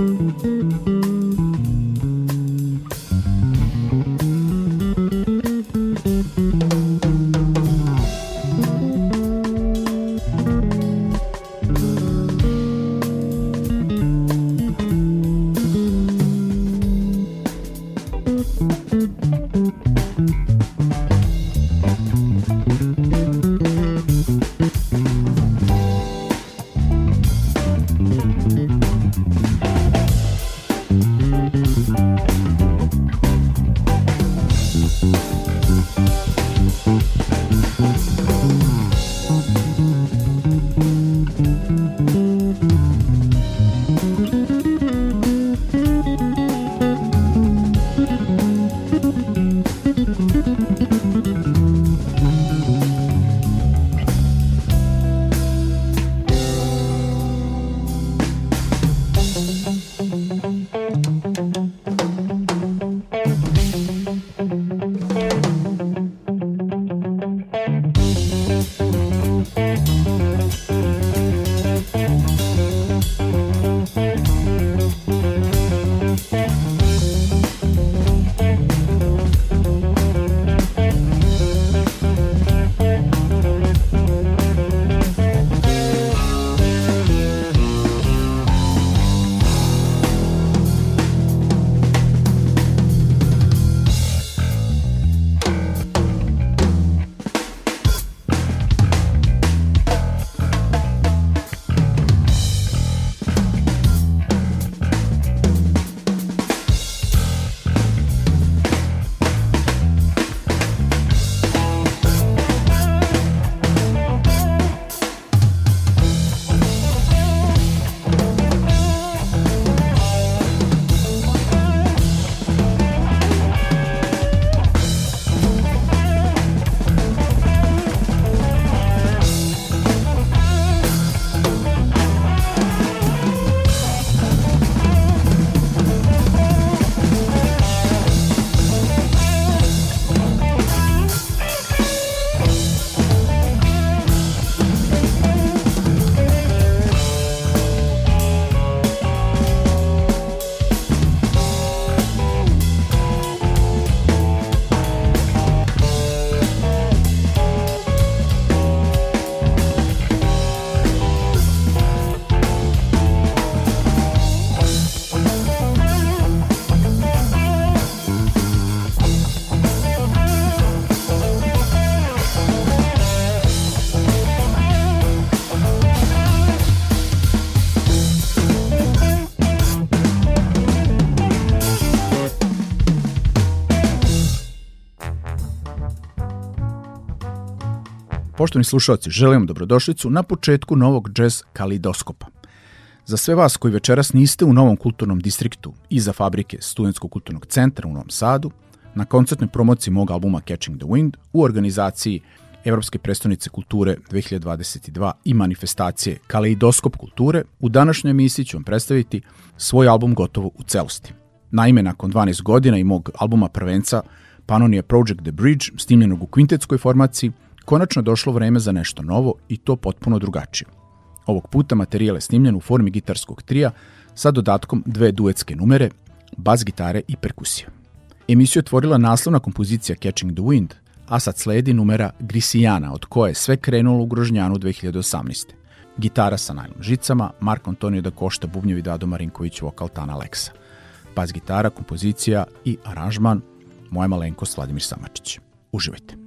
Thank you. Poštovni slušalci, želim dobrodošlicu na početku novog jazz kalidoskopa. Za sve vas koji večeras niste u novom kulturnom distriktu iza fabrike Studenskog kulturnog centra u Novom Sadu, na koncertnoj promociji mog albuma Catching the Wind u organizaciji Evropske predstavnice kulture 2022 i manifestacije Kaleidoskop kulture, u današnjoj emisiji ću vam predstaviti svoj album gotovo u celosti. Naime, nakon 12 godina i mog albuma prvenca Panonia Project The Bridge, snimljenog u kvintetskoj formaciji, konačno došlo vreme za nešto novo i to potpuno drugačije. Ovog puta materijal je snimljen u formi gitarskog trija sa dodatkom dve duetske numere, bas gitare i perkusije. Emisiju je otvorila naslovna kompozicija Catching the Wind, a sad sledi numera Grisijana, od koje je sve krenulo u Grožnjanu 2018. Gitara sa najlom žicama, Mark Antonio da Košta, bubnjevi Dado Marinković, vokal Tana Leksa. Bas gitara, kompozicija i aranžman, moja malenkost Vladimir Samačić. Uživajte!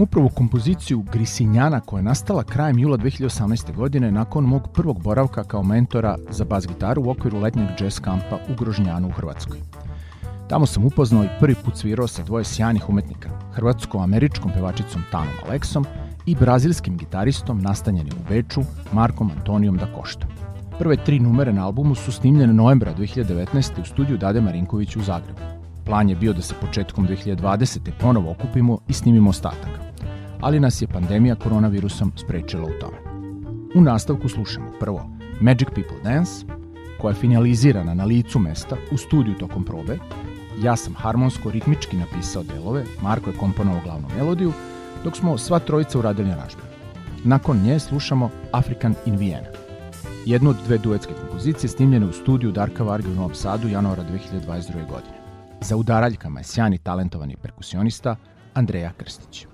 sam upravo kompoziciju Grisinjana koja je nastala krajem jula 2018. godine nakon mog prvog boravka kao mentora za bas gitaru u okviru letnjeg jazz kampa u Grožnjanu u Hrvatskoj. Tamo sam upoznao i prvi put svirao sa dvoje sjajnih umetnika, hrvatsko-američkom pevačicom Tanom Aleksom i brazilskim gitaristom nastanjenim u Beču Markom Antonijom da Košta. Prve tri numere na albumu su snimljene novembra 2019. u studiju Dade Marinković u Zagrebu. Plan je bio da se početkom 2020. ponovo okupimo i snimimo ostatak ali nas je pandemija koronavirusom sprečila u tome. U nastavku slušamo prvo Magic People Dance, koja je finalizirana na licu mesta u studiju tokom probe. Ja sam harmonsko-ritmički napisao delove, Marko je komponovao glavnu melodiju, dok smo sva trojica uradili aranžman. Nakon nje slušamo African in Vienna, jednu od dve duetske kompozicije snimljene u studiju Darka Varge u Novom Sadu januara 2022. godine. Za udaraljkama je sjani talentovani perkusionista Andreja Krstić.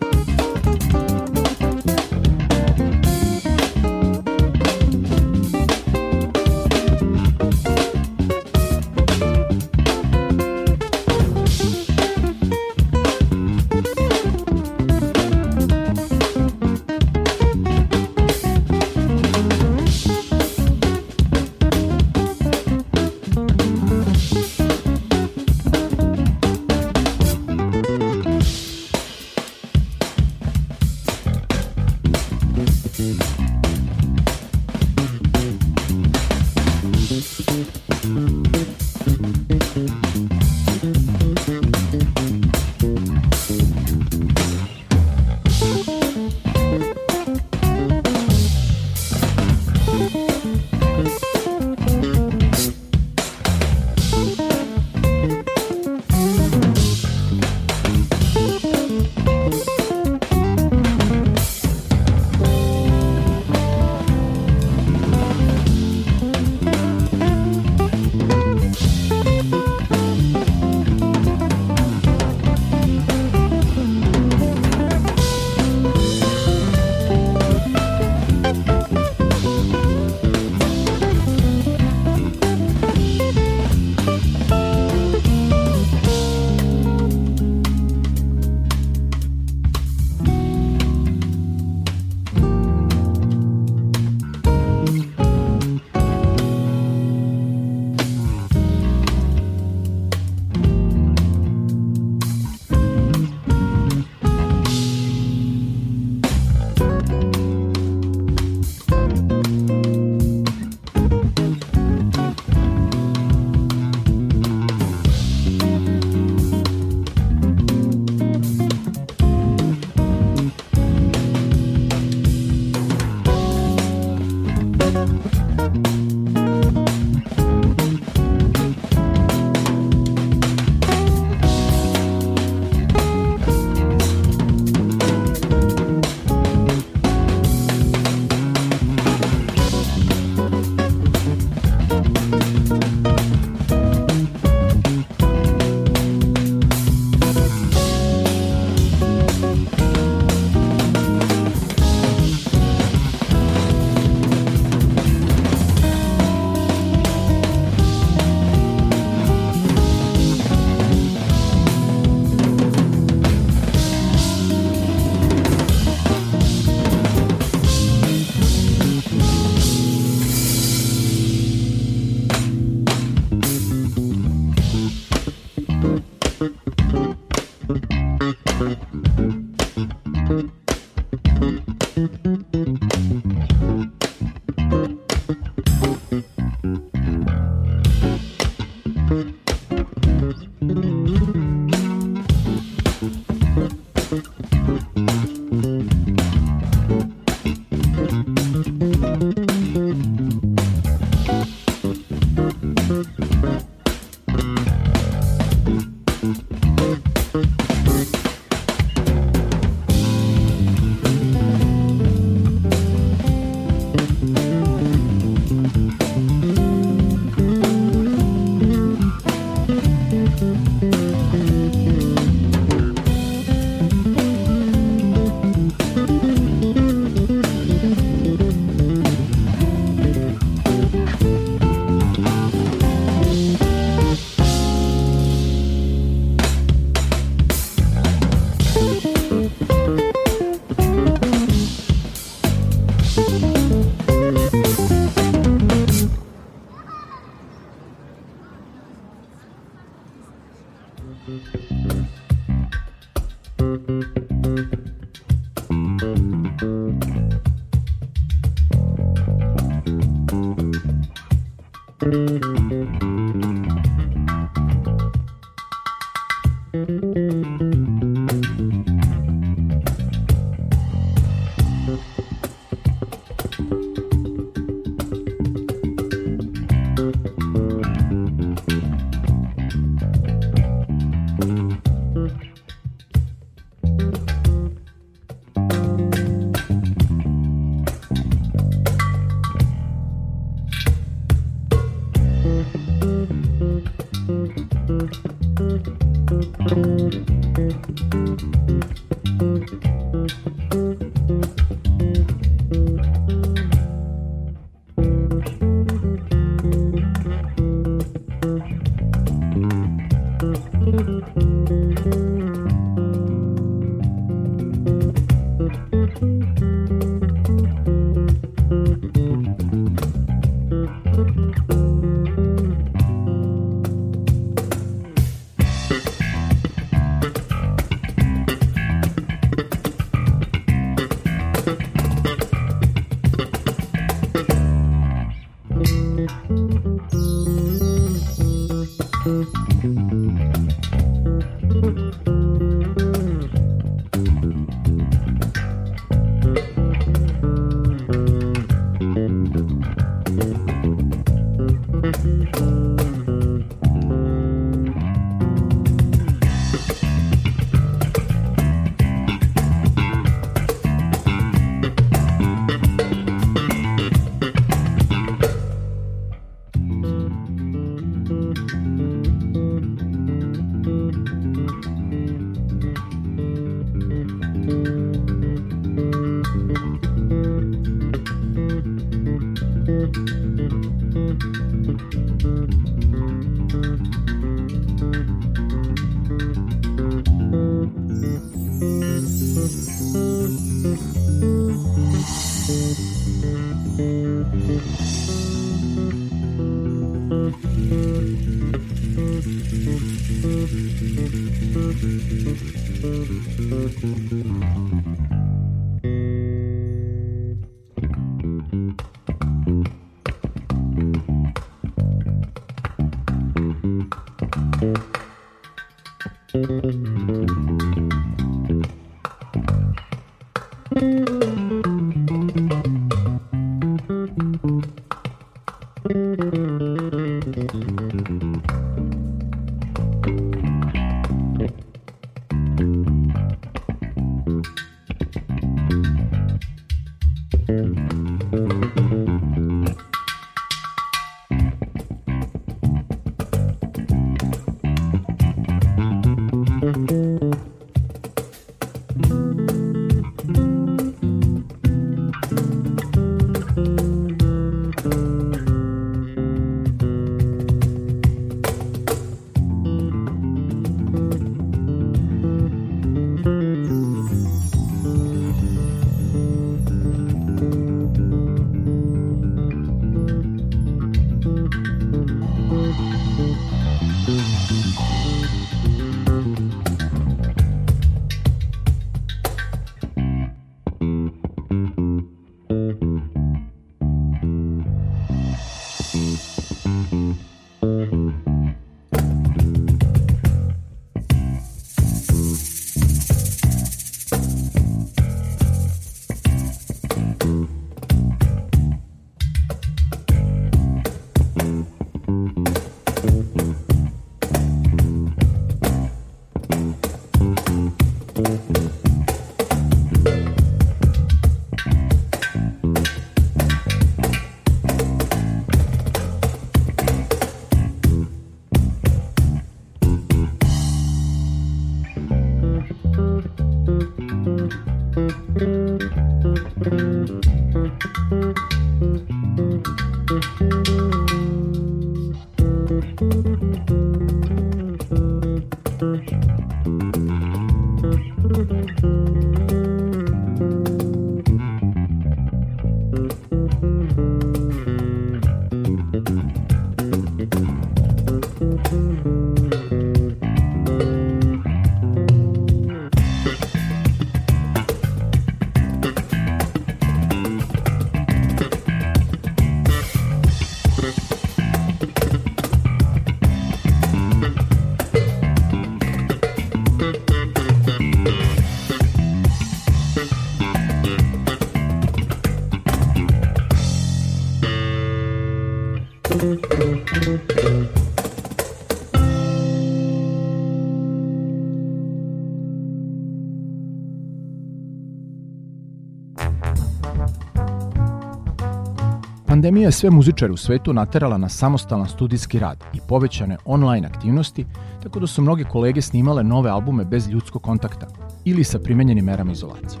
Pandemija je sve muzičare u svetu naterala na samostalan studijski rad i povećane online aktivnosti, tako da su mnoge kolege snimale nove albume bez ljudskog kontakta ili sa primenjenim merama izolacije.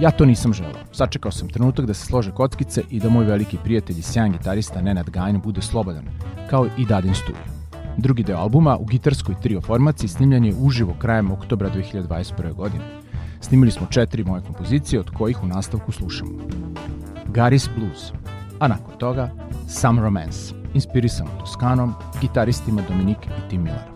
Ja to nisam želao. Sačekao sam trenutak da se slože kockice i da moj veliki prijatelj i sjajan gitarista Nenad Gajn bude slobodan, kao i Dadin Studio. Drugi deo albuma u gitarskoj trio formaciji snimljen je uživo krajem oktobra 2021. godine. Snimili smo četiri moje kompozicije od kojih u nastavku slušamo. Garis Blues – a nakon toga Some Romance, inspirisan Toskanom, gitaristima Dominik i Tim Miller.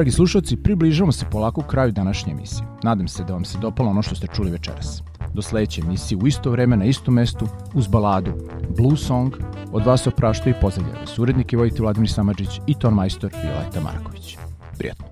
Dragi slušalci, približavamo se polako kraju današnje emisije. Nadam se da vam se dopalo ono što ste čuli večeras. Do sledeće emisije u isto vreme na istom mestu uz baladu Blue Song od vas opraštaju i pozdravljaju. Surednik i Vladimir Samadžić i ton majstor Violeta Marković. Prijatno.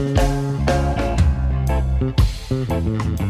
Thank you.